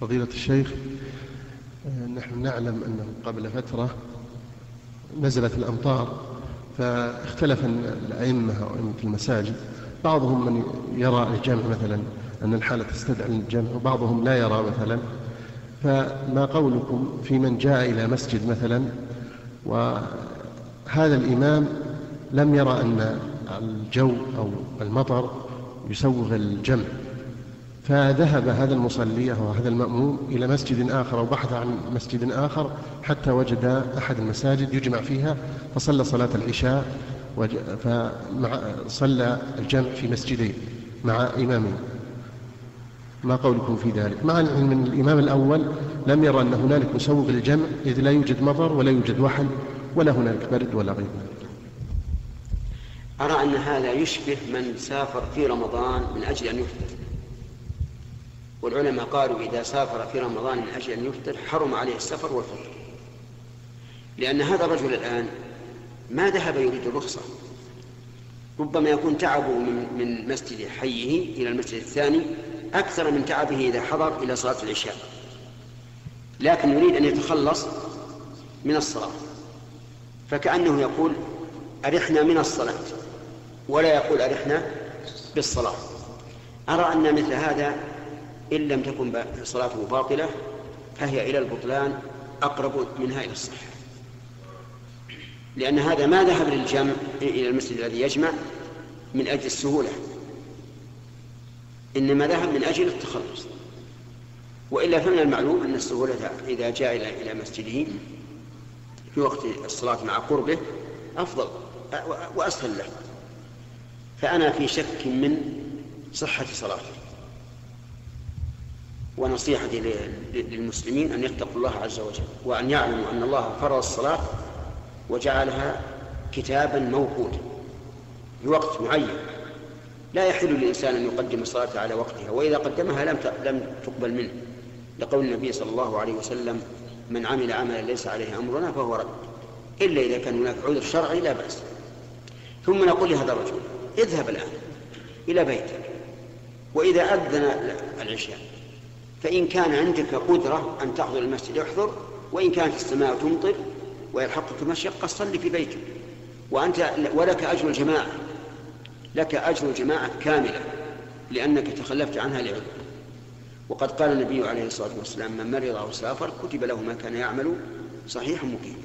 فضيلة الشيخ نحن نعلم أنه قبل فترة نزلت الأمطار فاختلف الأئمة أو أئمة المساجد. بعضهم من يرى الجمع مثلا أن الحالة تستدعي الجمع وبعضهم لا يرى مثلا. فما قولكم في من جاء إلى مسجد مثلا؟ وهذا الإمام لم يرى أن الجو أو المطر يسوغ الجمع. فذهب هذا المصلي أو هذا المأموم إلى مسجد آخر أو بحث عن مسجد آخر حتى وجد أحد المساجد يجمع فيها فصلى صلاة العشاء فصلى الجمع في مسجدين مع إمامين ما قولكم في ذلك؟ مع أن الإمام الأول لم يرى أن هنالك مسوغ للجمع إذ لا يوجد مطر ولا يوجد وحل ولا هنالك برد ولا غير ذلك أرى أن هذا يشبه من سافر في رمضان من أجل أن يفطر والعلماء قالوا إذا سافر في رمضان من أجل أن يفطر حرم عليه السفر والفطر. لأن هذا الرجل الآن ما ذهب يريد الرخصة. ربما يكون تعبه من من مسجد حيه إلى المسجد الثاني أكثر من تعبه إذا حضر إلى صلاة العشاء. لكن يريد أن يتخلص من الصلاة. فكأنه يقول أرحنا من الصلاة ولا يقول أرحنا بالصلاة. أرى أن مثل هذا إن لم تكن صلاته باطلة فهي إلى البطلان أقرب منها إلى الصحة. لأن هذا ما ذهب للجمع إلى المسجد الذي يجمع من أجل السهولة. إنما ذهب من أجل التخلص. وإلا فمن المعلوم أن السهولة إذا جاء إلى مسجده في وقت الصلاة مع قربه أفضل وأسهل له. فأنا في شك من صحة صلاته. ونصيحتي للمسلمين أن يتقوا الله عز وجل وأن يعلموا أن الله فرض الصلاة وجعلها كتابا موقوتا بوقت معين. لا يحل للإنسان أن يقدم الصلاة على وقتها وإذا قدمها لم لم تقبل منه. لقول النبي صلى الله عليه وسلم من عمل عملا ليس عليه أمرنا فهو رد. إلا إذا كان هناك عذر شرعي لا بأس. ثم نقول لهذا الرجل اذهب الآن إلى بيتك وإذا أذن العشاء فإن كان عندك قدرة أن تحضر المسجد احضر وإن كانت السماء تمطر ويلحقك مشقة صل في بيتك. وأنت ولك أجر الجماعة. لك أجر الجماعة كاملة لأنك تخلفت عنها لعذر. وقد قال النبي عليه الصلاة والسلام من مرض أو سافر كتب له ما كان يعمل صحيح مقيم